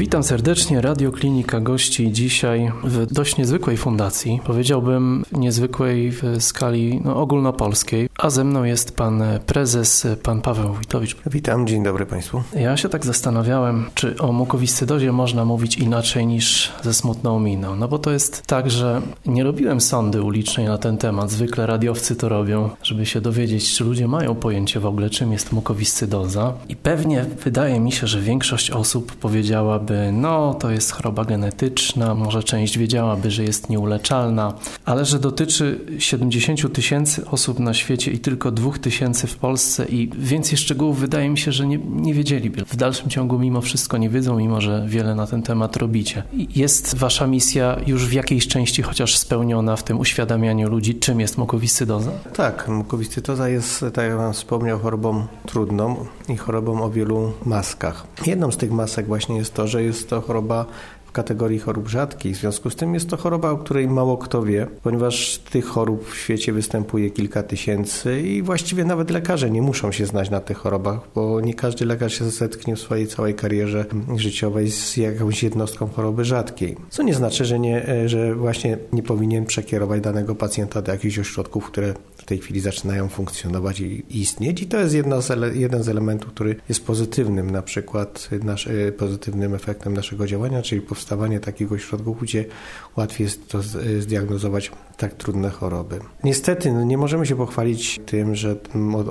Witam serdecznie. Radioklinika gości dzisiaj w dość niezwykłej fundacji, powiedziałbym niezwykłej w skali no, ogólnopolskiej, a ze mną jest pan prezes, pan Paweł Wójtowicz. Witam, dzień dobry Państwu. Ja się tak zastanawiałem, czy o mukowiscydozie można mówić inaczej niż ze smutną miną. No bo to jest tak, że nie robiłem sądy ulicznej na ten temat. Zwykle radiowcy to robią, żeby się dowiedzieć, czy ludzie mają pojęcie w ogóle, czym jest mukowiscydoza. I pewnie wydaje mi się, że większość osób powiedziałaby, no to jest choroba genetyczna, może część wiedziałaby, że jest nieuleczalna, ale że dotyczy 70 tysięcy osób na świecie i tylko 2 tysięcy w Polsce i więcej szczegółów wydaje mi się, że nie, nie wiedzieliby. W dalszym ciągu mimo wszystko nie wiedzą, mimo że wiele na ten temat robicie. Jest wasza misja już w jakiejś części chociaż spełniona w tym uświadamianiu ludzi, czym jest mukowiscydoza? Tak, mukowiscydoza jest, tak jak Wam wspomniał, chorobą trudną i chorobą o wielu maskach. Jedną z tych masek właśnie jest to, że jest to choroba w kategorii chorób rzadkich. W związku z tym jest to choroba, o której mało kto wie, ponieważ tych chorób w świecie występuje kilka tysięcy i właściwie nawet lekarze nie muszą się znać na tych chorobach, bo nie każdy lekarz się zetknie w swojej całej karierze życiowej z jakąś jednostką choroby rzadkiej. Co nie znaczy, że, nie, że właśnie nie powinien przekierować danego pacjenta do jakichś ośrodków, które w tej chwili zaczynają funkcjonować i istnieć. I to jest z jeden z elementów, który jest pozytywnym, na przykład nasz, e, pozytywnym efektem naszego działania, czyli powstawanie takiego ośrodku, gdzie łatwiej jest to zdiagnozować tak trudne choroby. Niestety no nie możemy się pochwalić tym, że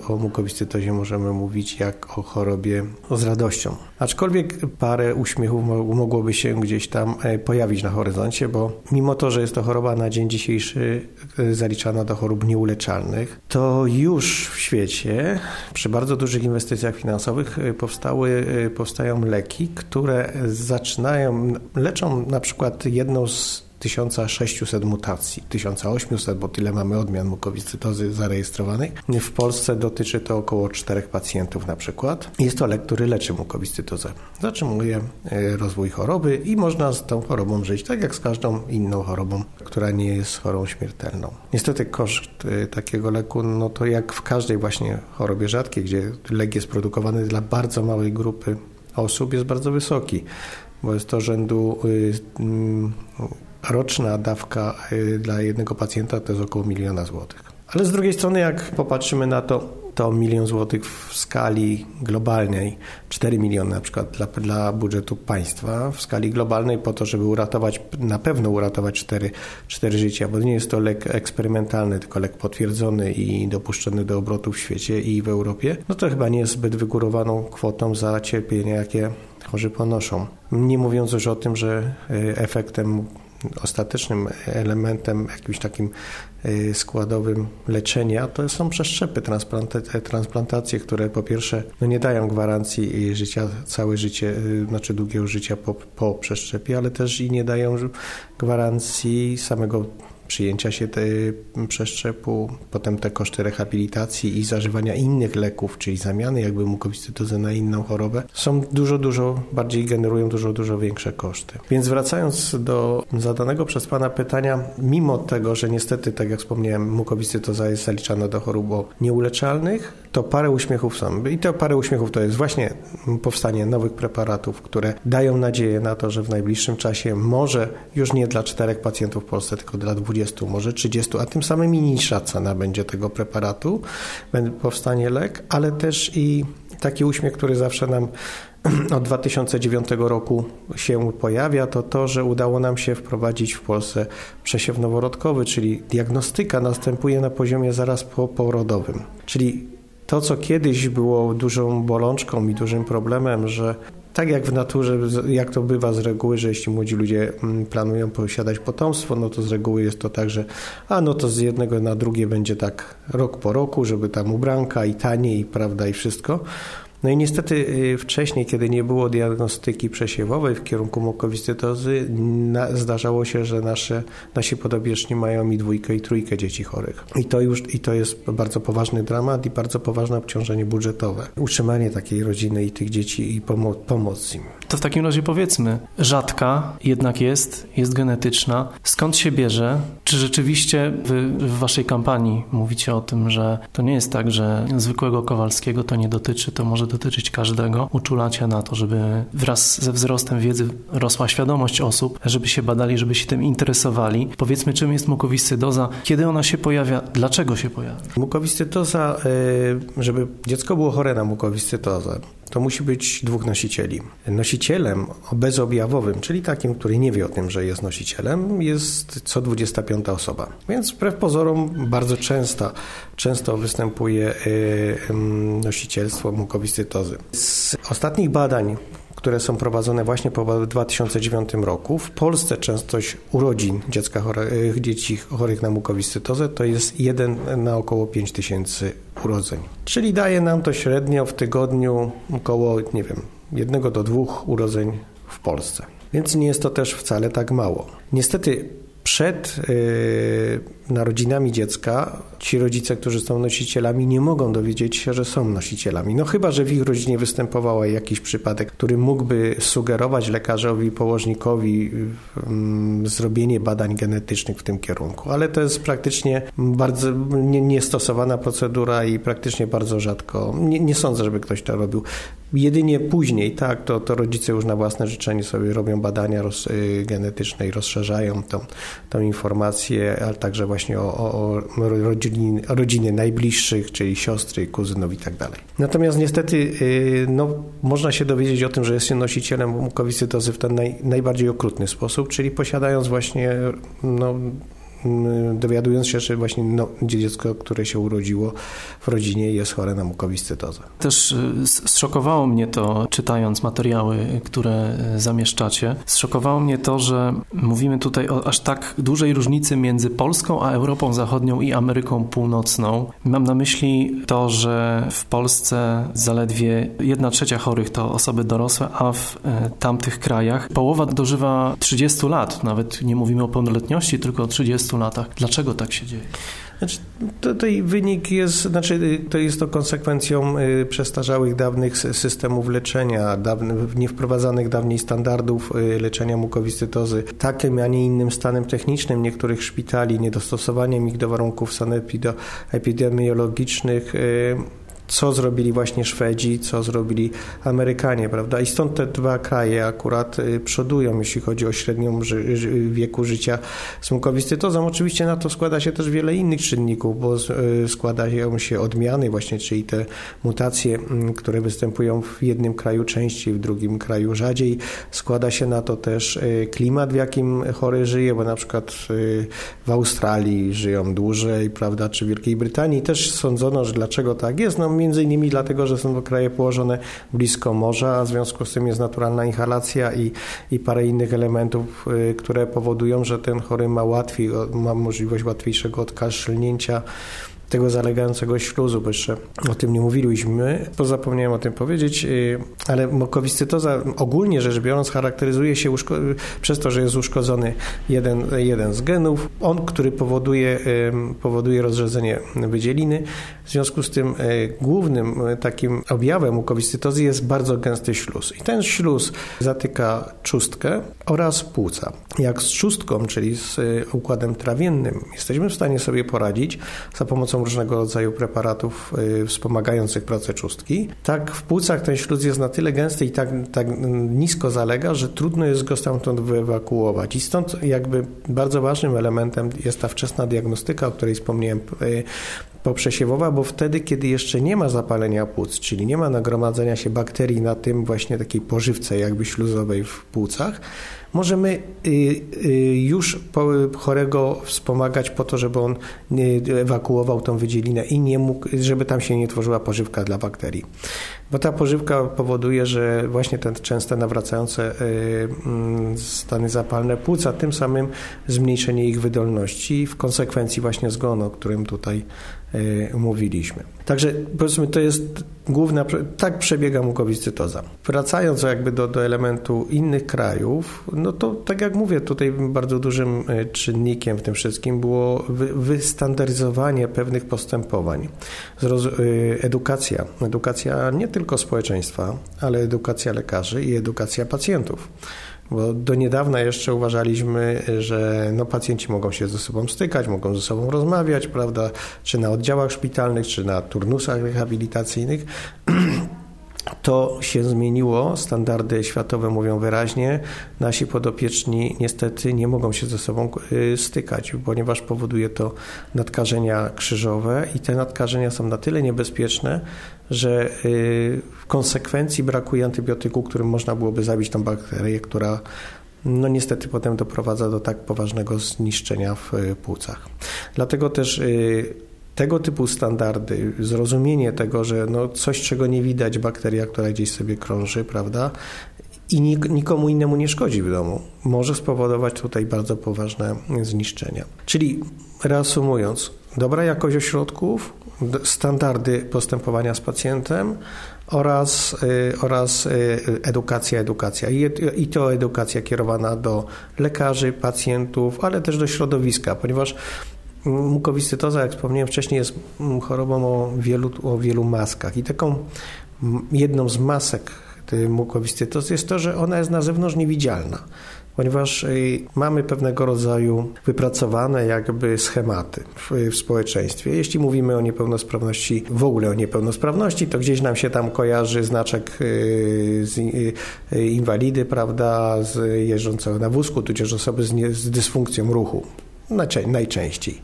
o mukowiscytozie możemy mówić jak o chorobie z radością. Aczkolwiek parę uśmiechów mogłoby się gdzieś tam e, pojawić na horyzoncie, bo mimo to, że jest to choroba na dzień dzisiejszy e, zaliczana do chorób nieuleczalnych, to już w świecie przy bardzo dużych inwestycjach finansowych e, powstały, powstają leki, które zaczynają, leczą na przykład jedną z 1600 mutacji, 1800, bo tyle mamy odmian mukowiscytozy zarejestrowanych. W Polsce dotyczy to około 4 pacjentów na przykład. Jest to lek, który leczy mukowiscytozę. Zatrzymuje e, rozwój choroby i można z tą chorobą żyć, tak jak z każdą inną chorobą, która nie jest chorobą śmiertelną. Niestety koszt e, takiego leku, no to jak w każdej właśnie chorobie rzadkiej, gdzie lek jest produkowany dla bardzo małej grupy osób, jest bardzo wysoki bo jest to rzędu y, mm, roczna dawka y, dla jednego pacjenta to jest około miliona złotych. Ale z drugiej strony, jak popatrzymy na to, to milion złotych w skali globalnej, 4 miliony na przykład dla, dla budżetu państwa, w skali globalnej po to, żeby uratować, na pewno uratować 4, 4 życia, bo nie jest to lek eksperymentalny, tylko lek potwierdzony i dopuszczony do obrotu w świecie i w Europie, no to chyba nie jest zbyt wygórowaną kwotą za cierpienie, jakie chorzy ponoszą. Nie mówiąc już o tym, że y, efektem ostatecznym elementem, jakimś takim y, składowym leczenia, to są przeszczepy, transplantacje, które po pierwsze no nie dają gwarancji życia, całe życie, znaczy długiego życia po, po przeszczepie, ale też i nie dają gwarancji samego przyjęcia się tej przeszczepu, potem te koszty rehabilitacji i zażywania innych leków, czyli zamiany jakby mukowiscydozy na inną chorobę, są dużo, dużo bardziej, generują dużo, dużo większe koszty. Więc wracając do zadanego przez Pana pytania, mimo tego, że niestety, tak jak wspomniałem, mukowiscydoza jest zaliczana do chorób nieuleczalnych, to parę uśmiechów są. I to parę uśmiechów to jest właśnie powstanie nowych preparatów, które dają nadzieję na to, że w najbliższym czasie może już nie dla czterech pacjentów w Polsce, tylko dla 20, może 30, a tym samym i niższa cena będzie tego preparatu, powstanie lek, ale też i taki uśmiech, który zawsze nam od 2009 roku się pojawia, to to, że udało nam się wprowadzić w Polsce przesiew noworodkowy, czyli diagnostyka następuje na poziomie zaraz po porodowym. Czyli to, co kiedyś było dużą bolączką i dużym problemem, że tak jak w naturze, jak to bywa z reguły, że jeśli młodzi ludzie mm, planują posiadać potomstwo, no to z reguły jest to tak, że a no to z jednego na drugie będzie tak rok po roku, żeby tam ubranka i taniej, prawda, i wszystko. No i niestety y, wcześniej, kiedy nie było diagnostyki przesiewowej w kierunku mukowiscydozy, zdarzało się, że nasze, nasi podobieczni mają i dwójkę i trójkę dzieci chorych. I to już i to jest bardzo poważny dramat i bardzo poważne obciążenie budżetowe. Utrzymanie takiej rodziny i tych dzieci i pomo pomoc im. To w takim razie powiedzmy, rzadka jednak jest, jest genetyczna. Skąd się bierze? Czy rzeczywiście wy w waszej kampanii mówicie o tym, że to nie jest tak, że zwykłego Kowalskiego to nie dotyczy, to może dotyczyć każdego. Uczulacie na to, żeby wraz ze wzrostem wiedzy rosła świadomość osób, żeby się badali, żeby się tym interesowali. Powiedzmy, czym jest mukowiscydoza, kiedy ona się pojawia, dlaczego się pojawia? Mukowiscydoza, y, żeby dziecko było chore na mukowiscytozę, to musi być dwóch nosicieli. Nosicielem bezobjawowym, czyli takim, który nie wie o tym, że jest nosicielem, jest co 25 osoba. Więc wbrew pozorom bardzo często, często występuje y, nosicielstwo mukowiscytozy. Z ostatnich badań, które są prowadzone właśnie po 2009 roku. W Polsce częstość urodzin dziecka y, dzieci chorych na mukowiscytozę to jest jeden na około 5 tysięcy urodzeń. Czyli daje nam to średnio w tygodniu około, nie wiem, jednego do dwóch urodzeń w Polsce. Więc nie jest to też wcale tak mało. Niestety przed yy, narodzinami dziecka ci rodzice, którzy są nosicielami, nie mogą dowiedzieć się, że są nosicielami. No chyba, że w ich rodzinie występował jakiś przypadek, który mógłby sugerować lekarzowi, położnikowi yy, zrobienie badań genetycznych w tym kierunku. Ale to jest praktycznie bardzo niestosowana nie procedura i praktycznie bardzo rzadko. Nie, nie sądzę, żeby ktoś to robił. Jedynie później, tak, to, to rodzice już na własne życzenie sobie robią badania roz, y, genetyczne i rozszerzają tą, tą informację, ale także właśnie o, o, o rodziny, rodziny najbliższych, czyli siostry, kuzynów i tak dalej. Natomiast niestety y, no, można się dowiedzieć o tym, że jest się nosicielem mukowiscydozy w ten naj, najbardziej okrutny sposób, czyli posiadając właśnie no, dowiadując się, że właśnie no, dziecko, które się urodziło w rodzinie jest chore na mukowiscytozę. Też y, zszokowało mnie to, czytając materiały, które y, zamieszczacie, zszokowało mnie to, że mówimy tutaj o aż tak dużej różnicy między Polską a Europą Zachodnią i Ameryką Północną. Mam na myśli to, że w Polsce zaledwie jedna trzecia chorych to osoby dorosłe, a w y, tamtych krajach połowa dożywa 30 lat. Nawet nie mówimy o pełnoletności, tylko o 30 20 latach. Dlaczego tak się dzieje? Znaczy, tutaj wynik jest, znaczy, to jest to konsekwencją y, przestarzałych dawnych systemów leczenia, dawnych, niewprowadzanych dawniej standardów y, leczenia mukowiscytozy, takim, a nie innym stanem technicznym niektórych szpitali, niedostosowaniem ich do warunków sanepido-epidemiologicznych, y, co zrobili właśnie Szwedzi, co zrobili Amerykanie, prawda? I stąd te dwa kraje akurat y, przodują, jeśli chodzi o średnią ży wieku życia z mukowiscytozą. Oczywiście na to składa się też wiele innych czynników, bo y, składają się odmiany właśnie, czyli te mutacje, mm, które występują w jednym kraju częściej, w drugim kraju rzadziej. Składa się na to też y, klimat, w jakim chory żyje, bo na przykład w Australii żyją dłużej, prawda, czy w Wielkiej Brytanii też sądzono, że dlaczego tak jest. No między innymi dlatego, że są to kraje położone blisko morza, w związku z tym jest naturalna inhalacja i, i parę innych elementów, y, które powodują, że ten chory ma łatwiej, ma możliwość łatwiejszego odkaszlnięcia tego zalegającego śluzu, bo jeszcze o tym nie mówiliśmy, pozapomniałem o tym powiedzieć, y, ale mokowiscytoza ogólnie rzecz biorąc charakteryzuje się przez to, że jest uszkodzony jeden, jeden z genów, on, który powoduje, powoduje rozrzedzenie wydzieliny. W związku z tym y, głównym y, takim objawem mukowiscytozy jest bardzo gęsty śluz. I ten śluz zatyka trzustkę oraz płuca. Jak z trzustką, czyli z układem trawiennym, jesteśmy w stanie sobie poradzić za pomocą różnego rodzaju preparatów wspomagających pracę czustki. Tak w płucach ten śluz jest na tyle gęsty i tak, tak nisko zalega, że trudno jest go stamtąd wyewakuować. I stąd jakby bardzo ważnym elementem jest ta wczesna diagnostyka, o której wspomniałem poprzesiewowa, bo wtedy, kiedy jeszcze nie ma zapalenia płuc, czyli nie ma nagromadzenia się bakterii na tym właśnie takiej pożywce jakby śluzowej w płucach, możemy y, y, już chorego wspomagać po to, żeby on ewakuował tą wydzielinę i nie mógł, żeby tam się nie tworzyła pożywka dla bakterii. Bo ta pożywka powoduje, że właśnie te częste nawracające y, mm, stany zapalne płuca, tym samym zmniejszenie ich wydolności i w konsekwencji właśnie zgonu, o którym tutaj mówiliśmy. Także powiedzmy, to jest główna, tak przebiega mukowiscytoza. Wracając jakby do, do elementu innych krajów, no to tak jak mówię, tutaj bardzo dużym e, czynnikiem w tym wszystkim było wy, wystandaryzowanie pewnych postępowań. Zroz, e, edukacja. Edukacja nie tylko społeczeństwa, ale edukacja lekarzy i edukacja pacjentów. Bo do niedawna jeszcze uważaliśmy, że no, pacjenci mogą się ze sobą stykać, mogą ze sobą rozmawiać, prawda, czy na oddziałach szpitalnych, czy na turnusach rehabilitacyjnych. to się zmieniło. Standardy światowe mówią wyraźnie. Nasi podopieczni niestety nie mogą się ze sobą y, stykać, ponieważ powoduje to nadkażenia krzyżowe i te nadkażenia są na tyle niebezpieczne, że y, w konsekwencji brakuje antybiotyku, którym można byłoby zabić tą bakterię, która no niestety potem doprowadza do tak poważnego zniszczenia w y, płucach. Dlatego też tego typu standardy, zrozumienie tego, że no coś, czego nie widać, bakteria, która gdzieś sobie krąży, prawda, i nikomu innemu nie szkodzi w domu, może spowodować tutaj bardzo poważne zniszczenia. Czyli reasumując, dobra jakość ośrodków, standardy postępowania z pacjentem oraz, y, oraz y, edukacja, edukacja. I, I to edukacja kierowana do lekarzy, pacjentów, ale też do środowiska, ponieważ Mukowiscytoza, jak wspomniałem wcześniej, jest chorobą o wielu, o wielu maskach i taką jedną z masek mukowiscytozy jest to, że ona jest na zewnątrz niewidzialna ponieważ y, mamy pewnego rodzaju wypracowane jakby schematy w, w, społeczeństwie. Jeśli mówimy o niepełnosprawności, w ogóle o niepełnosprawności, to gdzieś nam się tam kojarzy znaczek y, z y, inwalidy, prawda, z jeżdżącego na wózku, tudzież osoby z, nie, z dysfunkcją ruchu najczęściej.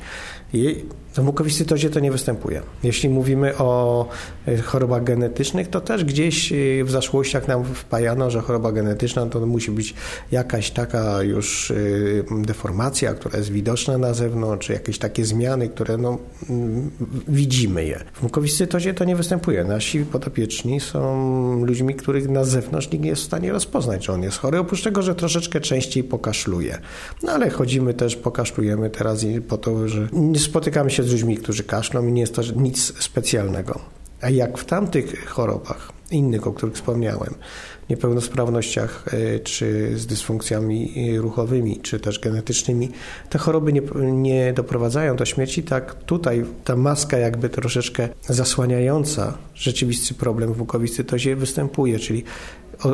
W mukowiscytozie to nie występuje. Jeśli mówimy o e, chorobach genetycznych, to też gdzieś e, w zaszłościach nam wpajano, że choroba genetyczna to musi być jakaś taka już e, deformacja, która jest widoczna na zewnątrz, czy jakieś takie zmiany, które no, widzimy je. W mukowiscytozie to nie występuje. Nasi podopieczni są ludźmi, których na zewnątrz nikt nie jest w stanie rozpoznać, że on jest chory, oprócz tego, że troszeczkę częściej pokaszluje. No ale chodzimy też, pokaszlujemy teraz po to, że nie spotykamy się z ludźmi, którzy kaszlą i nie jest to nic specjalnego. A jak w tamtych chorobach, innych, o których wspomniałem, niepełnosprawnościach e, czy z dysfunkcjami e, ruchowymi, czy też genetycznymi, te choroby nie, nie doprowadzają do śmierci, tak tutaj ta maska jakby troszeczkę zasłaniająca rzeczywisty problem w mukowiscytozie występuje, czyli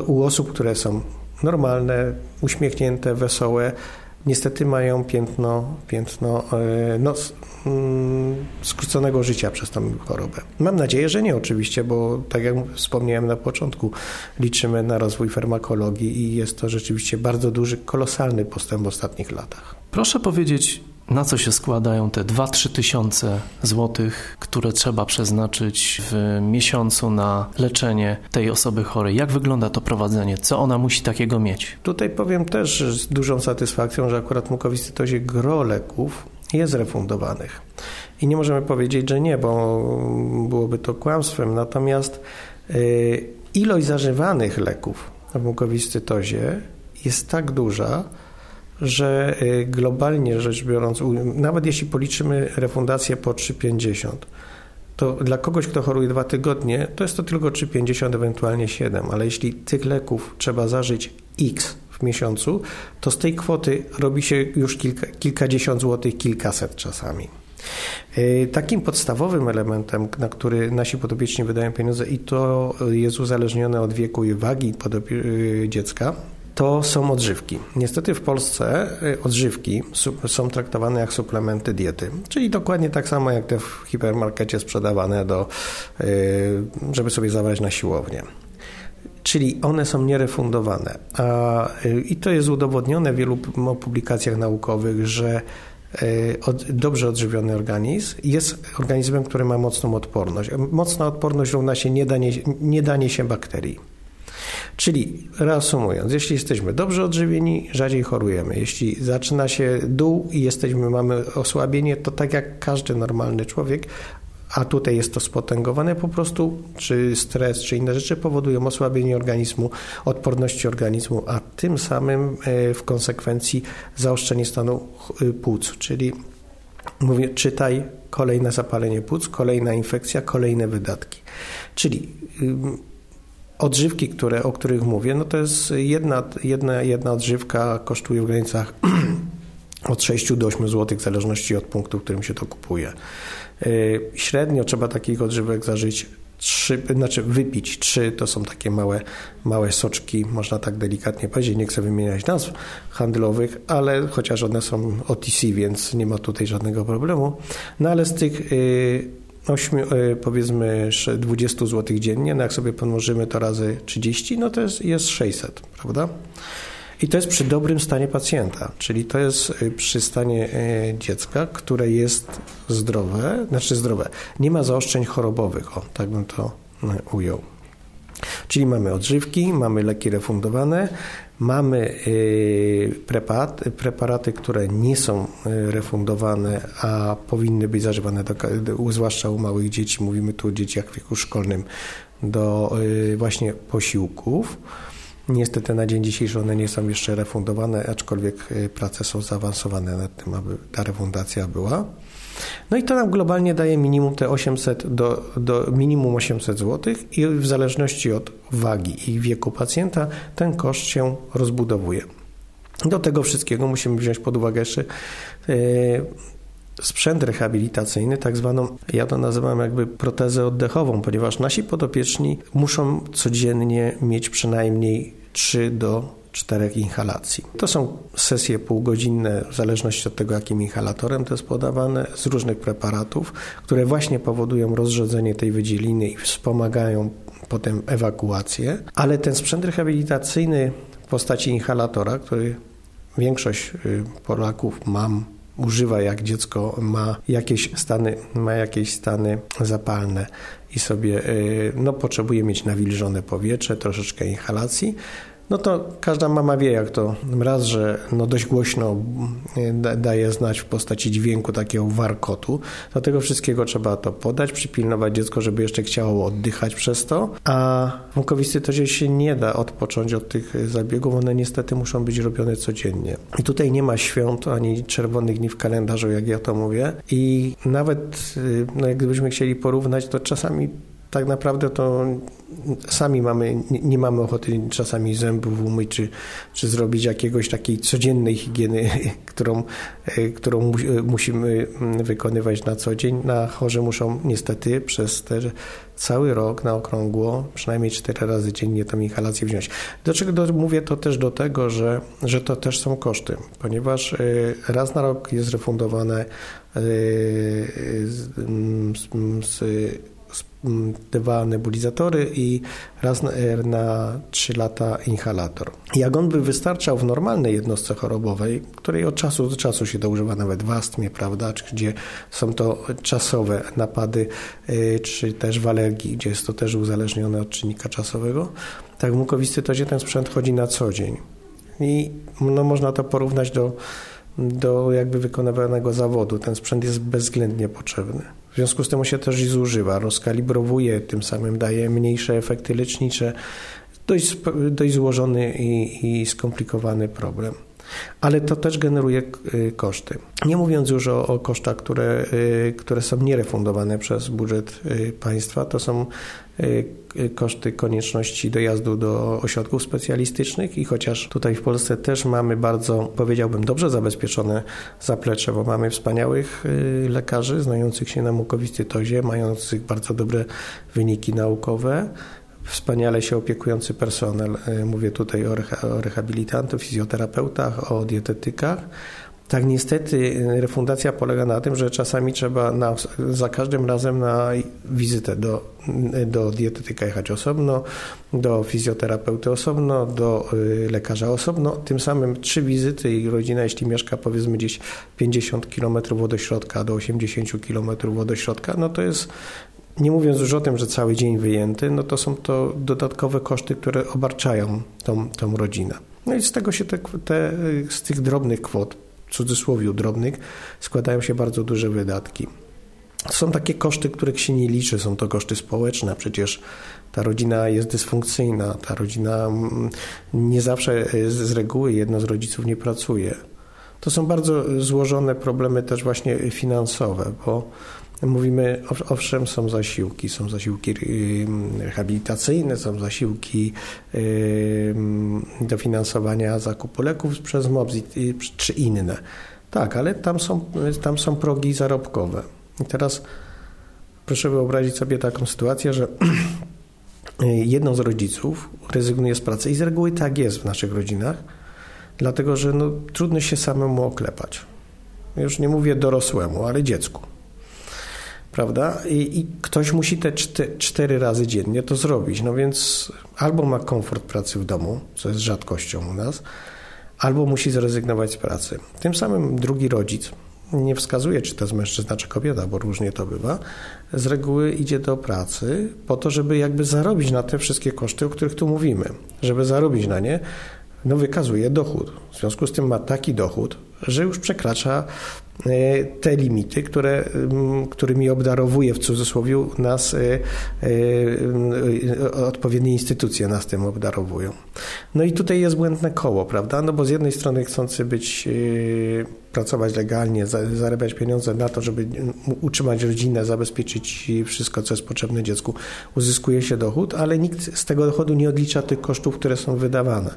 u osób, które są normalne, uśmiechnięte, wesołe, niestety mają piętno, piętno e, no, mm, skróconego życia przez tę chorobę. Mam nadzieję, że nie oczywiście, bo tak jak wspomniałem na początku, liczymy na rozwój farmakologii i jest to rzeczywiście bardzo duży, kolosalny postęp w ostatnich latach. Proszę powiedzieć, na co się składają te 2-3 tysiące złotych, które trzeba przeznaczyć w miesiącu na leczenie tej osoby chorej? Jak wygląda to prowadzenie? Co ona musi takiego mieć? Tutaj powiem też z dużą satysfakcją, że akurat mukowiscytozie gro leków jest refundowanych. I nie możemy powiedzieć, że nie, bo byłoby to kłamstwem. Natomiast y, ilość zażywanych leków w mukowiscytozie jest tak duża, że y, globalnie rzecz biorąc, nawet jeśli policzymy refundację po 3,50, to dla kogoś, kto choruje dwa tygodnie, to jest to tylko 3,50, ewentualnie 7, ale jeśli tych leków trzeba zażyć X w miesiącu, to z tej kwoty robi się już kilka, kilkadziesiąt złotych, kilkaset czasami. Y, takim podstawowym elementem, na który nasi podobieczni wydają pieniądze i to jest uzależnione od wieku i wagi y, dziecka, to są odżywki. Niestety w Polsce y, odżywki są traktowane jak suplementy diety, czyli dokładnie tak samo jak te w hipermarkecie sprzedawane do, y, żeby sobie zabrać na siłownię. Czyli one są nierefundowane. A, y, I to jest udowodnione w wielu publikacjach naukowych, że dobrze odżywiony organizm jest organizmem, który ma mocną odporność. Mocna odporność równa się niedanie, niedanie się bakterii. Czyli reasumując, jeśli jesteśmy dobrze odżywieni, rzadziej chorujemy. Jeśli zaczyna się dół i jesteśmy, mamy osłabienie, to tak jak każdy normalny człowiek, a tutaj jest to spotęgowane po prostu, czy stres, czy inne rzeczy powodują osłabienie organizmu, odporności organizmu, a tym samym e, w konsekwencji zaostrzenie stanu e, płuc, czyli mówię, czytaj kolejne zapalenie płuc, kolejna infekcja, kolejne wydatki. Czyli odżywki, które, o których mówię, no to jest jedna, jedna, jedna odżywka kosztuje w granicach od 6 do 8 zł, w zależności od punktu, w którym się to kupuje. Y, średnio trzeba takich odżywek zażyć trzy, znaczy wypić trzy, to są takie małe, małe soczki, można tak delikatnie powiedzieć, nie chcę wymieniać nazw handlowych, ale chociaż one są OTC, więc nie ma tutaj żadnego problemu. No ale z tych y, 8, e, powiedzmy 20 zł dziennie, no jak sobie pomnożymy to razy 30, no to jest, jest 600, prawda? I to jest przy dobrym stanie pacjenta, czyli to jest e, przy stanie e, dziecka, które jest zdrowe, znaczy zdrowe, nie ma zaostrzeń chorobowych, o, tak bym to ujął. Czyli mamy odżywki, mamy leki refundowane, mamy preparaty, preparaty, które nie są refundowane, a powinny być zażywane, do, zwłaszcza u małych dzieci, mówimy tu o dzieciach w wieku szkolnym, do właśnie posiłków. Niestety na dzień dzisiejszy one nie są jeszcze refundowane, aczkolwiek prace są zaawansowane nad tym, aby ta refundacja była. No i to nam globalnie daje minimum te 800 do, do minimum 800 zł i w zależności od wagi i wieku pacjenta ten koszt się rozbudowuje. Do tego wszystkiego musimy wziąć pod uwagę jeszcze yy, sprzęt rehabilitacyjny, tak zwaną, ja to nazywam jakby protezę oddechową, ponieważ nasi podopieczni muszą codziennie mieć przynajmniej 3 do czterech inhalacji. To są sesje półgodzinne, w zależności od tego, jakim inhalatorem to jest podawane, z różnych preparatów, które właśnie powodują rozrzedzenie tej wydzieliny i wspomagają potem ewakuację. Ale ten sprzęt rehabilitacyjny w postaci inhalatora, który większość y, Polaków mam używa jak dziecko ma jakieś stany, ma jakieś stany zapalne i sobie y, no, potrzebuje mieć nawilżone powietrze, troszeczkę inhalacji, no to każda mama wie, jak to raz, że no dość głośno mm, daje znać w postaci dźwięku takiego warkotu. Do tego wszystkiego trzeba to podać, przypilnować dziecko, żeby jeszcze chciało oddychać przez to, a w mukowiscytozie się nie da odpocząć od tych zabiegów, one niestety muszą być robione codziennie. I tutaj nie ma świąt ani czerwonych dni w kalendarzu, jak ja to mówię i nawet y, no, jak gdybyśmy chcieli porównać, to czasami tak naprawdę to sami mamy, nie mamy ochoty czasami zębów umyć, czy, czy zrobić jakiegoś takiej codziennej higieny, którą, e, którą musimy mm, wykonywać na co dzień. Na chorzy muszą niestety przez te cały rok na okrągło, przynajmniej cztery razy dziennie tą inhalację wziąć. Dlaczego do, mówię to też do tego, że, że to też są koszty, ponieważ e, raz na rok jest refundowane e, z, z, z dwa nebulizatory i raz na, na 3 lata inhalator. Jak on by wystarczał w normalnej jednostce chorobowej, której od czasu do czasu się to używa nawet w astmie, prawda, czy gdzie są to czasowe napady, y, czy też w alergii, gdzie jest to też uzależnione od czynnika czasowego, tak w mukowiscytozie ten sprzęt chodzi na co dzień. I no, można to porównać do, do jakby wykonywanego zawodu. Ten sprzęt jest bezwzględnie potrzebny. W związku z tym się też zużywa, rozkalibrowuje, tym samym daje mniejsze efekty lecznicze. Dość, dość złożony i, i skomplikowany problem ale to też generuje y, koszty. Nie mówiąc już o, o, kosztach, które, y, które są nierefundowane przez budżet y, państwa, to są koszty konieczności dojazdu do ośrodków specjalistycznych i chociaż tutaj w Polsce też mamy bardzo, powiedziałbym, dobrze zabezpieczone zaplecze, bo mamy wspaniałych lekarzy znających się na mukowiscytozie, mających bardzo dobre wyniki naukowe, wspaniale się opiekujący personel. Mówię tutaj o rehabilitantach, fizjoterapeutach, o dietetykach. Tak, niestety e, refundacja polega na tym, że czasami trzeba na, za każdym razem na wizytę do, do dietetyka jechać osobno, do fizjoterapeuty osobno, do e, lekarza osobno. Tym samym trzy wizyty i rodzina, jeśli mieszka powiedzmy gdzieś 50 km od ośrodka do 80 km od ośrodka, no to jest nie mówiąc już o tym, że cały dzień wyjęty, no to są to dodatkowe koszty, które obarczają tą, tą rodzinę. No i z tego się te, te, z tych drobnych kwot, cudzysłowie drobnych, składają się bardzo duże wydatki. Są takie koszty, których się nie liczy, są to koszty społeczne. Przecież ta rodzina jest dysfunkcyjna, ta rodzina mm, nie zawsze z reguły jedno z rodziców nie pracuje. To są bardzo złożone problemy też właśnie finansowe, bo Mówimy, owszem, są zasiłki, są zasiłki rehabilitacyjne, są zasiłki dofinansowania zakupu leków przez MOPS czy inne. Tak, ale tam są, tam są progi zarobkowe. I teraz proszę wyobrazić sobie taką sytuację, że jedną z rodziców rezygnuje z pracy i z reguły tak jest w naszych rodzinach, dlatego że no, trudno się samemu oklepać. Już nie mówię dorosłemu, ale dziecku. Prawda? I, i ktoś musi te czty, cztery razy dziennie to zrobić. No więc albo ma komfort pracy w domu, co jest rzadkością u nas, albo musi zrezygnować z pracy. Tym samym drugi rodzic, nie wskazuje, czy to jest mężczyzna, czy kobieta, bo różnie to bywa, z reguły idzie do pracy po to, żeby jakby zarobić na te wszystkie koszty, o których tu mówimy. Żeby zarobić na nie, no wykazuje dochód. W związku z tym ma taki dochód, że już przekracza te limity, które, którymi obdarowuje w cudzysłowie nas e, e, odpowiednie instytucje nas tym obdarowują. No i tutaj jest błędne koło, prawda? No bo z jednej strony chcący być, pracować legalnie, zarabiać pieniądze na to, żeby utrzymać rodzinę, zabezpieczyć wszystko, co jest potrzebne dziecku, uzyskuje się dochód, ale nikt z tego dochodu nie odlicza tych kosztów, które są wydawane.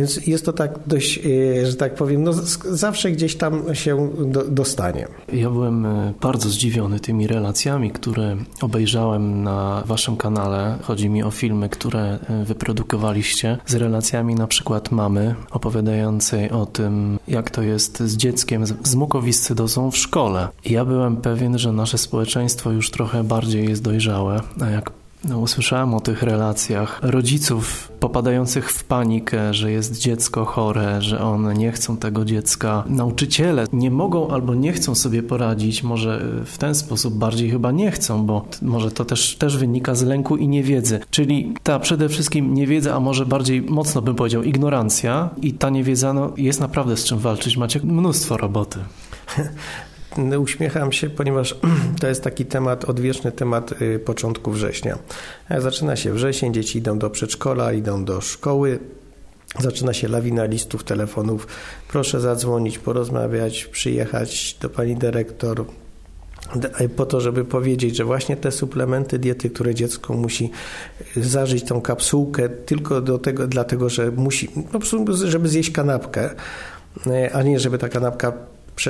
Więc jest to tak dość, e, że tak powiem, no zawsze gdzieś tam się do, dostanie. Ja byłem e, bardzo zdziwiony tymi relacjami, które obejrzałem na waszym kanale. Chodzi mi o filmy, które e, wyprodukowaliście z relacjami na przykład mamy opowiadającej o tym, jak to jest z dzieckiem z mukowiscydozą w szkole. ja byłem pewien, że nasze społeczeństwo już trochę bardziej jest dojrzałe, a jak no, usłyszałem o tych relacjach rodziców popadających w panikę, że jest dziecko chore, że one nie chcą tego dziecka. Nauczyciele nie mogą albo nie chcą sobie poradzić, może w ten sposób bardziej chyba nie chcą, bo może to też, też wynika z lęku i niewiedzy. Czyli ta przede wszystkim niewiedza, a może bardziej mocno bym powiedział ignorancja i ta niewiedza no, jest naprawdę z czym walczyć. Macie mnóstwo roboty. Uśmiecham się, ponieważ to jest taki temat, odwieczny temat y, początku września. Zaczyna się wrzesień, dzieci idą do przedszkola, idą do szkoły, Zaczyna się lawina listów, telefonów. Proszę zadzwonić, porozmawiać, przyjechać do pani dyrektor, po to, żeby powiedzieć, że właśnie te suplementy diety, które dziecko musi zażyć tą kapsułkę tylko do tego, dlatego, że musi, po żeby zjeść kanapkę, y, a nie żeby ta kanapka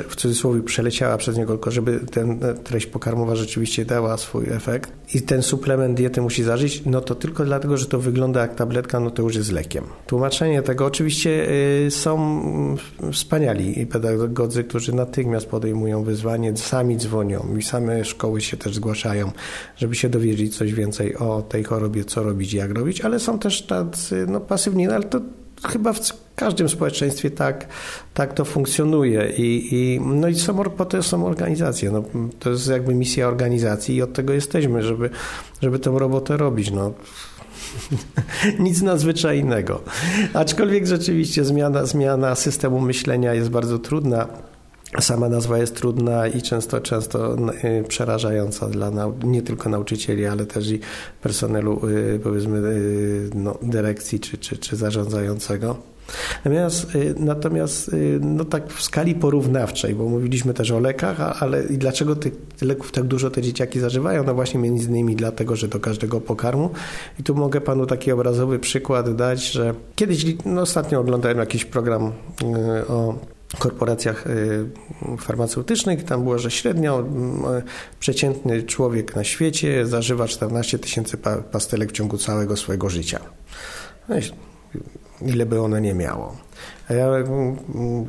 w cudzysłowie przeleciała przez niego, tylko żeby ten treść pokarmowa rzeczywiście dała swój efekt i ten suplement diety musi zażyć, no to tylko dlatego, że to wygląda jak tabletka, no to już jest lekiem. Tłumaczenie tego oczywiście y, są wspaniali pedagodzy, którzy natychmiast podejmują wyzwanie, sami dzwonią i same szkoły się też zgłaszają, żeby się dowiedzieć coś więcej o tej chorobie, co robić, jak robić, ale są też tacy no, pasywni, no, ale to chyba w każdym społeczeństwie tak, tak to funkcjonuje. I, i, no i są, po to są organizacje. No, to jest jakby misja organizacji i od tego jesteśmy, żeby, żeby tę robotę robić. No. Nic nadzwyczajnego. Aczkolwiek rzeczywiście zmiana, zmiana systemu myślenia jest bardzo trudna. Sama nazwa jest trudna i często, często y, przerażająca dla nie tylko nauczycieli, ale też i personelu, y, powiedzmy, y, no, dyrekcji czy, czy, czy zarządzającego. Natomiast, natomiast no tak w skali porównawczej, bo mówiliśmy też o lekach, ale i dlaczego tych leków tak dużo te dzieciaki zażywają? No właśnie między innymi dlatego, że do każdego pokarmu. I tu mogę panu taki obrazowy przykład dać, że kiedyś, no ostatnio oglądałem jakiś program o korporacjach y, farmaceutycznych. Tam było, że średnio mm, przeciętny człowiek na świecie zażywa 14 tysięcy pastelek w ciągu całego swojego życia. No ile by ono nie miało. Ja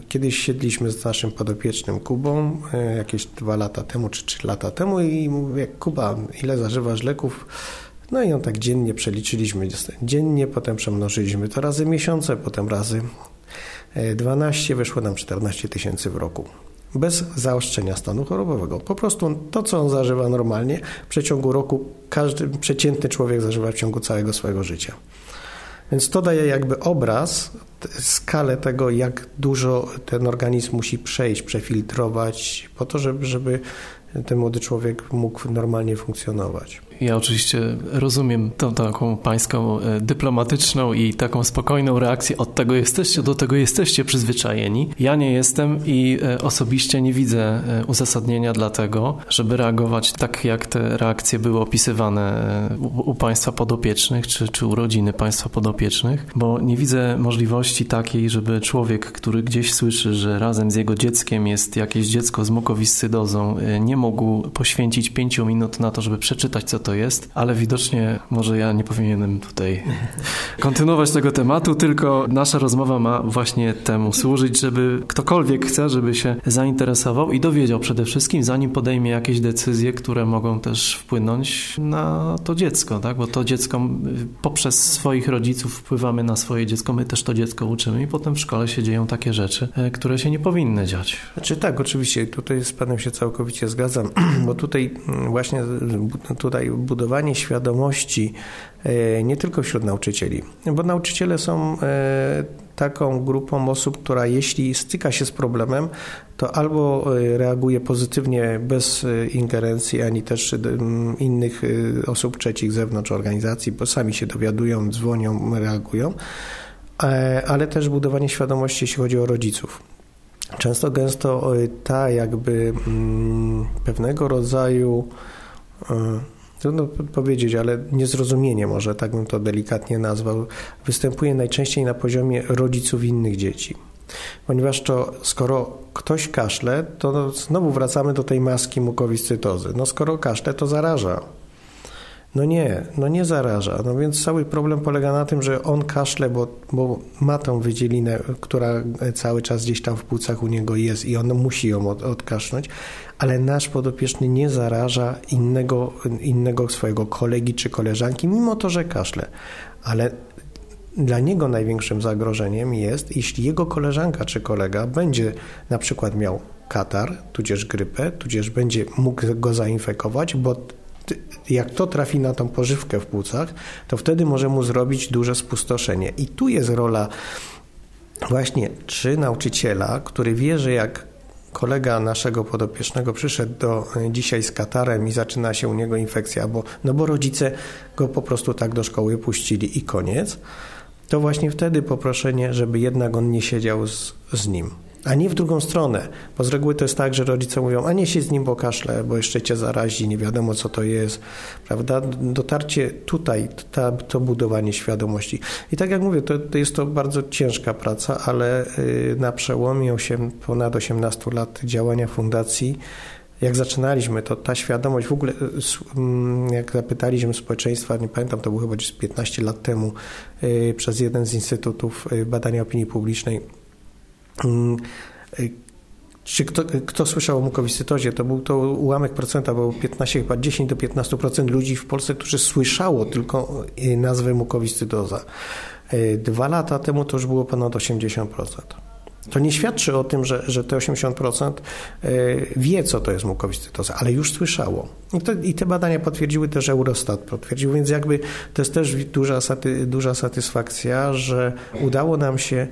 kiedyś siedliśmy z naszym podopiecznym Kubą y, jakieś dwa lata temu czy trzy lata temu i mówię, Kuba, ile zażywasz leków? No i on tak dziennie przeliczyliśmy. Dziennie, potem przemnożyliśmy to razy miesiące, potem razy 12 wyszło nam 14 tysięcy w roku. Bez zaostrzenia stanu chorobowego. Po prostu to, co on zażywa normalnie, w przeciągu roku każdy przeciętny człowiek zażywa w ciągu całego swojego życia. Więc to daje jakby obraz, skalę tego, jak dużo ten organizm musi przejść, przefiltrować, po to, żeby, żeby ten młody człowiek mógł normalnie funkcjonować. Ja oczywiście rozumiem tą taką pańską e, dyplomatyczną i taką spokojną reakcję. Od tego jesteście, do tego jesteście przyzwyczajeni. Ja nie jestem i e, osobiście nie widzę e, uzasadnienia dla tego, żeby reagować tak, jak te reakcje były opisywane u, państwa podopiecznych, czy, czy u rodziny państwa podopiecznych, bo nie widzę możliwości takiej, żeby człowiek, który gdzieś słyszy, że razem z jego dzieckiem jest jakieś dziecko z mukowiscydozą, nie mógł poświęcić pięciu minut na to, żeby przeczytać, co to to jest, ale widocznie może ja nie powinienem tutaj kontynuować tego tematu, tylko nasza rozmowa ma właśnie temu służyć, żeby ktokolwiek chce, żeby się zainteresował i dowiedział przede wszystkim, zanim podejmie jakieś decyzje, które mogą też wpłynąć na to dziecko, tak? bo to dziecko poprzez swoich rodziców wpływamy na swoje dziecko, my też to dziecko uczymy i potem w szkole się dzieją takie rzeczy, e, które się nie powinny dziać. Znaczy tak, oczywiście, tutaj z Panem się całkowicie zgadzam, bo tutaj mm, właśnie tutaj budowanie świadomości e, nie tylko wśród nauczycieli, bo nauczyciele są e, taką grupą osób, która jeśli styka się z problemem, to albo reaguje pozytywnie bez ingerencji, ani też innych osób trzecich zewnątrz organizacji, bo sami się dowiadują, dzwonią, reagują, ale też budowanie świadomości, jeśli chodzi o rodziców. Często gęsto ta jakby mm, pewnego rodzaju e, trudno powiedzieć, ale niezrozumienie może, tak bym to delikatnie nazwał, występuje najczęściej na poziomie rodziców innych dzieci. Ponieważ to skoro ktoś kaszle, to znowu wracamy do tej maski mukowiscytozy. No skoro kaszle, to zaraża. No nie, no nie zaraża. No więc cały problem polega na tym, że on kaszle, bo, bo ma tą wydzielinę, która cały czas gdzieś tam w płucach u niego jest i on musi ją od, odkasznąć, ale nasz podopieczny nie zaraża innego, innego swojego kolegi czy koleżanki, mimo to, że kaszle. Ale dla niego największym zagrożeniem jest, jeśli jego koleżanka czy kolega będzie na przykład miał katar, tudzież grypę, tudzież będzie mógł go zainfekować, bo jak to trafi na tą pożywkę w płucach, to wtedy może mu zrobić duże spustoszenie. I tu jest rola właśnie czy nauczyciela, który wie, że jak kolega naszego podopiecznego przyszedł do, e, dzisiaj z katarem i zaczyna się u niego infekcja, bo, no bo rodzice go po prostu tak do szkoły puścili i koniec, to właśnie wtedy poproszenie, żeby jednak on nie siedział z, z nim a nie w drugą stronę. Bo z reguły to jest tak, że rodzice mówią, a nie się z nim bo bo jeszcze cię zarazi, nie wiadomo co to jest, prawda? Dotarcie tutaj, ta, to budowanie świadomości. I tak jak mówię, to, to jest to bardzo ciężka praca, ale y, na przełomie 8, ponad 18 lat działania fundacji jak zaczynaliśmy, to ta świadomość w ogóle, y, mm, jak zapytaliśmy społeczeństwa, nie pamiętam, to było chyba 15 lat temu, y, przez jeden z instytutów badania opinii publicznej, czy kto, kto słyszał o mukowiscytozie? To był to ułamek procenta, bo 15, chyba 10 do 15% ludzi w Polsce, którzy słyszało tylko y, nazwę mukowiscytoza. Y, dwa lata temu to już było ponad 80%. To nie świadczy o tym, że, że te 80% wie, co to jest mukowiscytoza, ale już słyszało. I, to, I, te badania potwierdziły też Eurostat, potwierdził, więc jakby to jest też duża, duża satysfakcja, że udało nam się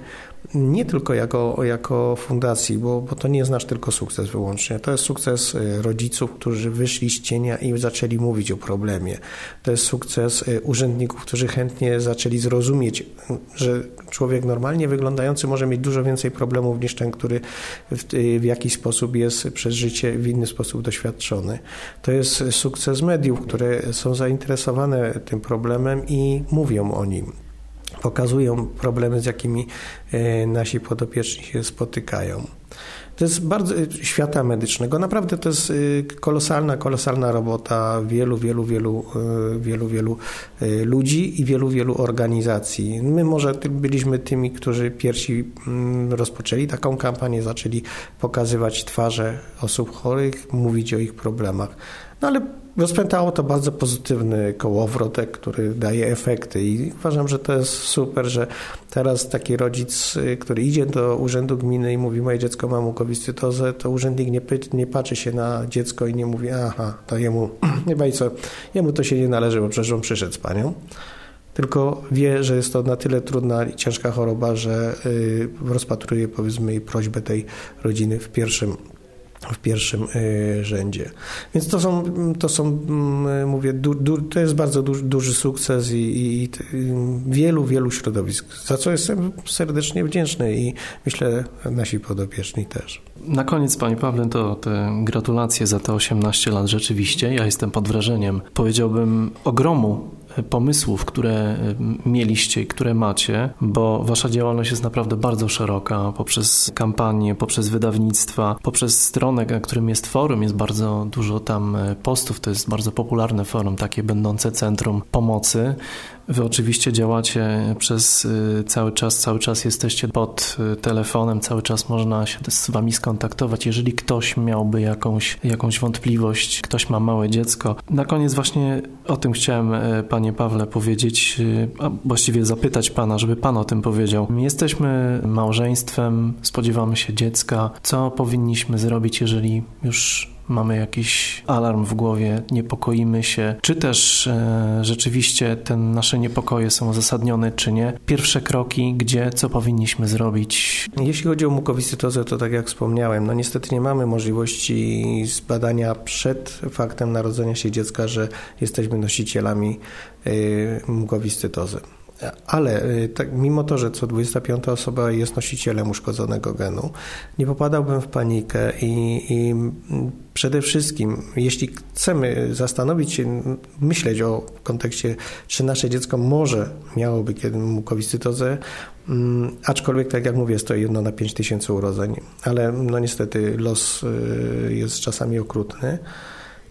nie tylko jako, jako fundacji, bo, bo to nie jest nasz tylko sukces wyłącznie. To jest sukces y, rodziców, którzy wyszli z cienia i zaczęli mówić o problemie. To jest sukces y, urzędników, którzy chętnie zaczęli zrozumieć, że człowiek normalnie wyglądający może mieć dużo więcej problemów niż ten, który w, y, w jakiś sposób jest przez życie w inny sposób doświadczony. To jest sukces mediów, które są zainteresowane tym problemem i mówią o nim pokazują problemy, z jakimi e, nasi podopieczni się spotykają. To jest bardzo e, świata medycznego. Naprawdę to jest e, kolosalna, kolosalna robota wielu, wielu, wielu, wielu, wielu ludzi i wielu, wielu organizacji. My może byliśmy tymi, którzy pierwsi mm, rozpoczęli taką kampanię, zaczęli pokazywać twarze osób chorych, mówić o ich problemach. No ale Rozpętało to bardzo pozytywny kołowrotek, który daje efekty i uważam, że to jest super, że teraz taki rodzic, y, który idzie do urzędu gminy i mówi moje dziecko ma mukowiscytozę, to urzędnik nie, nie patrzy się na dziecko i nie mówi aha, to jemu, nie i co, jemu to się nie należy, bo przecież on przyszedł z panią tylko wie, że jest to na tyle trudna i ciężka choroba, że y, rozpatruje powiedzmy prośbę tej rodziny w pierwszym w pierwszym e, rzędzie. Więc to są, to są mm, mówię, du, du, to jest bardzo duży, duży sukces i, i, i, wielu, wielu środowisk, za co jestem serdecznie wdzięczny i myślę nasi podopieczni też. Na koniec, Panie Pawle, to te gratulacje za te 18 lat rzeczywiście. Ja jestem pod wrażeniem, powiedziałbym, ogromu pomysłów, które mieliście i które macie, bo wasza działalność jest naprawdę bardzo szeroka poprzez kampanie, poprzez wydawnictwa, poprzez stronę, na którym jest forum, jest bardzo dużo tam postów, to jest bardzo popularne forum, takie będące centrum pomocy. Wy oczywiście działacie przez y, cały czas, cały czas jesteście pod y, telefonem, cały czas można się z wami skontaktować. Jeżeli ktoś miałby jakąś, jakąś wątpliwość, ktoś ma małe dziecko. Na koniec właśnie o tym chciałem, y, panie Pawle, powiedzieć, a właściwie zapytać pana, żeby pan o tym powiedział. Jesteśmy małżeństwem, spodziewamy się dziecka. Co powinniśmy zrobić, jeżeli już mamy jakiś alarm w głowie, niepokoimy się, czy też e, rzeczywiście te nasze niepokoje są uzasadnione, czy nie. Pierwsze kroki, gdzie, co powinniśmy zrobić. Jeśli chodzi o mukowiscytozę, to tak jak wspomniałem, no niestety nie mamy możliwości zbadania przed faktem narodzenia się dziecka, że jesteśmy nosicielami y. Ale y, tak, mimo to, że co 25 osoba jest nosicielem uszkodzonego genu, nie popadałbym w panikę i, i przede wszystkim, jeśli chcemy zastanowić się, myśleć o kontekście, czy nasze dziecko może miałoby kiedy mukowiscytozę, mm, aczkolwiek, tak jak mówię, jest to jedno na 5 tysięcy urodzeń, ale no niestety los y, jest czasami okrutny,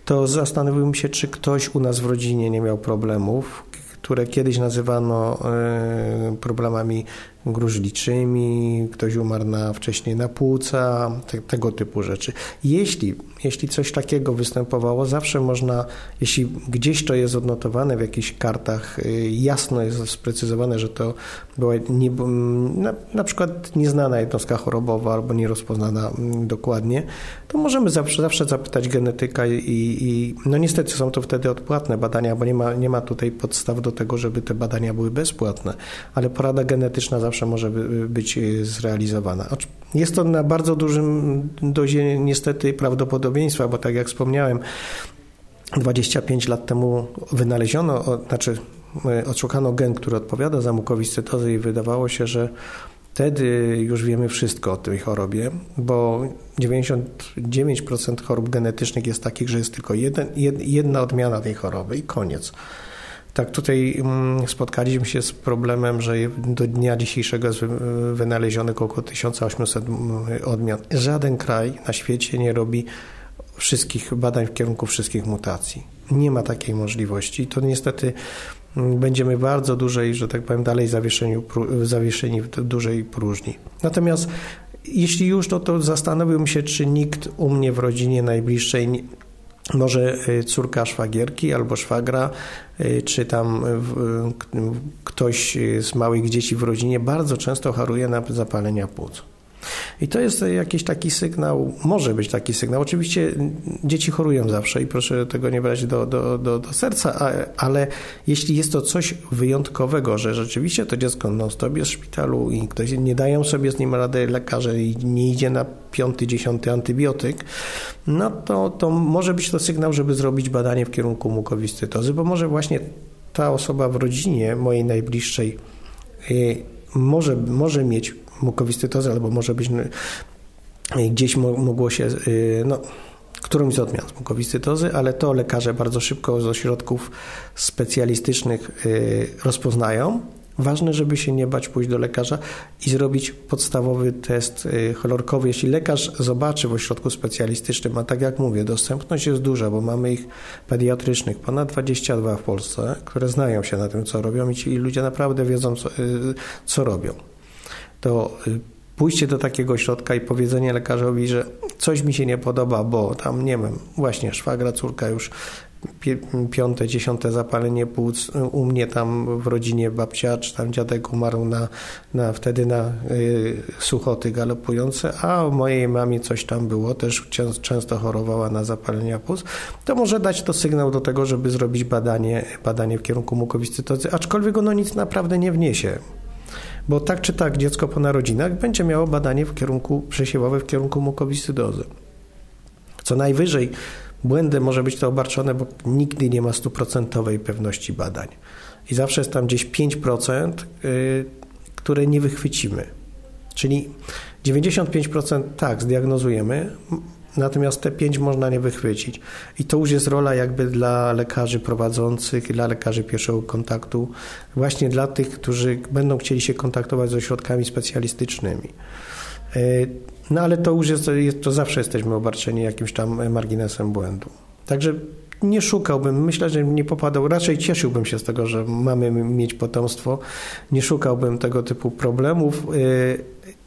to zastanowiłbym się, czy ktoś u nas w rodzinie nie miał problemów, które kiedyś nazywano e, problemami gruźliczymi, ktoś umarł na, wcześniej na płuca, te, tego typu rzeczy. Jeśli, jeśli coś takiego występowało, zawsze można, jeśli gdzieś to jest odnotowane w jakichś kartach, y, jasno jest sprecyzowane, że to była nie, na, na przykład nieznana jednostka chorobowa albo nierozpoznana mm, dokładnie, to możemy zawsze, zawsze zapytać genetyka i, i no niestety są to wtedy odpłatne badania, bo nie ma, nie ma tutaj podstaw do tego, żeby te badania były bezpłatne, ale porada genetyczna zawsze może być y, zrealizowana. Jest to na bardzo dużym dozie niestety prawdopodobieństwa, bo tak jak wspomniałem, 25 lat temu wynaleziono, znaczy y, odszukano gen, który odpowiada za mukowiscytozę i wydawało się, że wtedy już wiemy wszystko o tej chorobie, bo 99% chorób genetycznych jest takich, że jest tylko jeden, jedna odmiana tej choroby i koniec. Tak, tutaj mm, spotkaliśmy się z problemem, że do dnia dzisiejszego jest wynalezionych około 1800 mm, odmian. Żaden kraj na świecie nie robi wszystkich badań w kierunku wszystkich mutacji. Nie ma takiej możliwości. To niestety mm, będziemy bardzo dłużej, że tak powiem, dalej zawieszeni, w dużej próżni. Natomiast jeśli już, no to zastanowiłbym się, czy nikt u mnie w rodzinie najbliższej może y, córka szwagierki albo szwagra, y, czy tam y, ktoś z małych dzieci w rodzinie bardzo często choruje na zapalenia płuc. I to jest jakiś taki sygnał, może być taki sygnał. Oczywiście dzieci chorują zawsze i proszę tego nie brać do, do, do, do serca, ale jeśli jest to coś wyjątkowego, że rzeczywiście to dziecko non-stop jest w szpitalu i ktoś nie dają sobie z nim rady lekarze i nie idzie na piąty, dziesiąty antybiotyk, no to, to może być to sygnał, żeby zrobić badanie w kierunku mukowiscytozy, bo może właśnie ta osoba w rodzinie mojej najbliższej y, może, może mieć mukowiscytozę, albo może być gdzieś mogło się, y, no, którąś z odmian mukowiscytozy, ale to lekarze bardzo szybko z ośrodków specjalistycznych y, rozpoznają. Ważne, żeby się nie bać pójść do lekarza i zrobić podstawowy test y, cholorkowy. Jeśli lekarz zobaczy w ośrodku specjalistycznym, a tak jak mówię, dostępność jest duża, bo mamy ich pediatrycznych ponad 22 w Polsce, które znają się na tym, co robią i ci ludzie naprawdę wiedzą, co, co robią to y, pójście do takiego środka i powiedzenie lekarzowi, że coś mi się nie podoba, bo tam, nie wiem, właśnie szwagra, córka już piąte, dziesiąte zapalenie płuc, u mnie tam w rodzinie babcia czy tam dziadek umarł na, na wtedy na y, suchoty galopujące, a u mojej mamie coś tam było, też często chorowała na zapalenia płuc, to może dać to sygnał do tego, żeby zrobić badanie, badanie w kierunku mukowiscytozy, aczkolwiek ono nic naprawdę nie wniesie bo tak czy tak dziecko po narodzinach będzie miało badanie w kierunku przesiewowe w kierunku mukowiscydozy. Co najwyżej błędem może być to obarczone, bo nigdy nie ma stuprocentowej pewności badań. I zawsze jest tam gdzieś 5%, yy, które nie wychwycimy. Czyli 95% tak, zdiagnozujemy, natomiast te 5 można nie wychwycić. I to już jest rola jakby dla lekarzy prowadzących, dla lekarzy pierwszego kontaktu, właśnie dla tych, którzy będą chcieli się kontaktować z ośrodkami specjalistycznymi. E, no ale to już jest, to zawsze jesteśmy obarczeni jakimś tam marginesem błędu. Także nie szukałbym, myślę, że nie popadał, raczej cieszyłbym się z tego, że mamy mieć potomstwo, nie szukałbym tego typu problemów.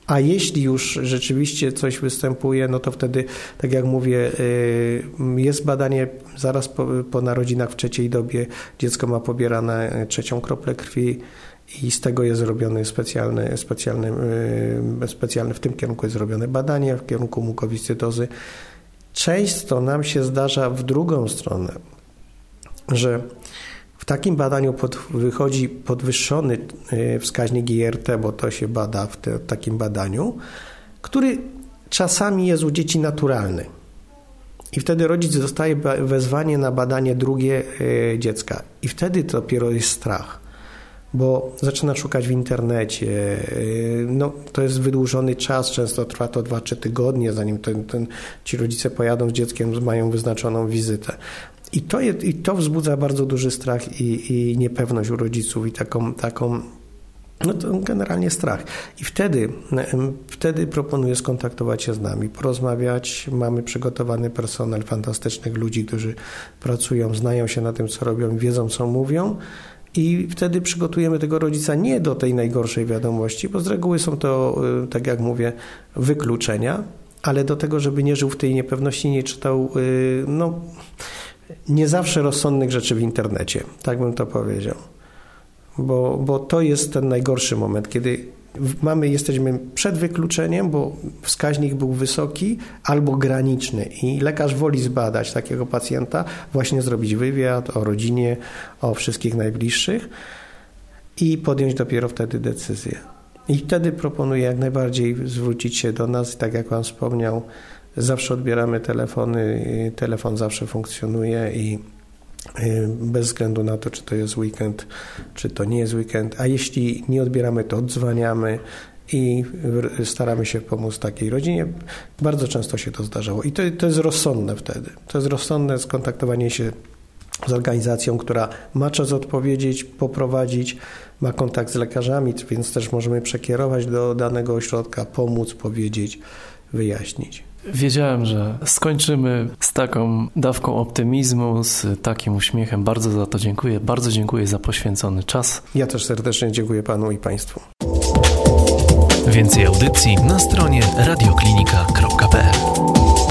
Y, a jeśli już rzeczywiście coś występuje, no to wtedy, tak jak mówię, y, jest badanie zaraz po, po narodzinach w trzeciej dobie. Dziecko ma pobierane trzecią kroplę krwi i z tego jest zrobione specjalne, specjalne, y, specjalne w tym kierunku jest zrobione badanie, w kierunku mukowiscydozy. Często nam się zdarza w drugą stronę, że w takim badaniu pod, wychodzi podwyższony e, wskaźnik IRT, bo to się bada w, te, takim badaniu, który czasami jest u dzieci naturalny. I wtedy rodzic dostaje wezwanie na badanie drugie e, dziecka. I wtedy dopiero jest strach bo zaczyna szukać w internecie. Y, no, to jest wydłużony czas, często trwa to 2-3 tygodnie, zanim ten, ten, ci rodzice pojadą z dzieckiem, mają wyznaczoną wizytę. I to, jest, i to wzbudza bardzo duży strach i, i niepewność u rodziców i taką, taką no to generalnie strach. I wtedy, wtedy proponuję skontaktować się z nami, porozmawiać. Mamy przygotowany personel fantastycznych ludzi, którzy pracują, znają się na tym, co robią, wiedzą, co mówią. I wtedy przygotujemy tego rodzica nie do tej najgorszej wiadomości, bo z reguły są to, y, tak jak mówię, wykluczenia, ale do tego, żeby nie żył w tej niepewności, nie czytał, y, no, nie zawsze rozsądnych rzeczy w internecie, tak bym to powiedział. Bo, bo to jest ten najgorszy moment, kiedy mamy, jesteśmy przed wykluczeniem, bo wskaźnik był wysoki albo graniczny i lekarz woli zbadać takiego pacjenta, właśnie zrobić wywiad o rodzinie, o wszystkich najbliższych i podjąć dopiero wtedy decyzję. I wtedy proponuję jak najbardziej zwrócić się do nas, tak jak Pan wspomniał, zawsze odbieramy telefony, telefon zawsze funkcjonuje i Y, bez względu na to, czy to jest weekend, czy to nie jest weekend, a jeśli nie odbieramy, to odzwaniamy i staramy się pomóc takiej rodzinie. Bardzo często się to zdarzało i to, to jest rozsądne wtedy. To jest rozsądne skontaktowanie się z organizacją, która ma czas odpowiedzieć, poprowadzić, ma kontakt z lekarzami, więc też możemy przekierować do danego ośrodka, pomóc, powiedzieć, wyjaśnić. Wiedziałem, że skończymy z taką dawką optymizmu, z takim uśmiechem. Bardzo za to dziękuję. Bardzo dziękuję za poświęcony czas. Ja też serdecznie dziękuję Panu i Państwu. Więcej audycji na stronie radioklinika.pl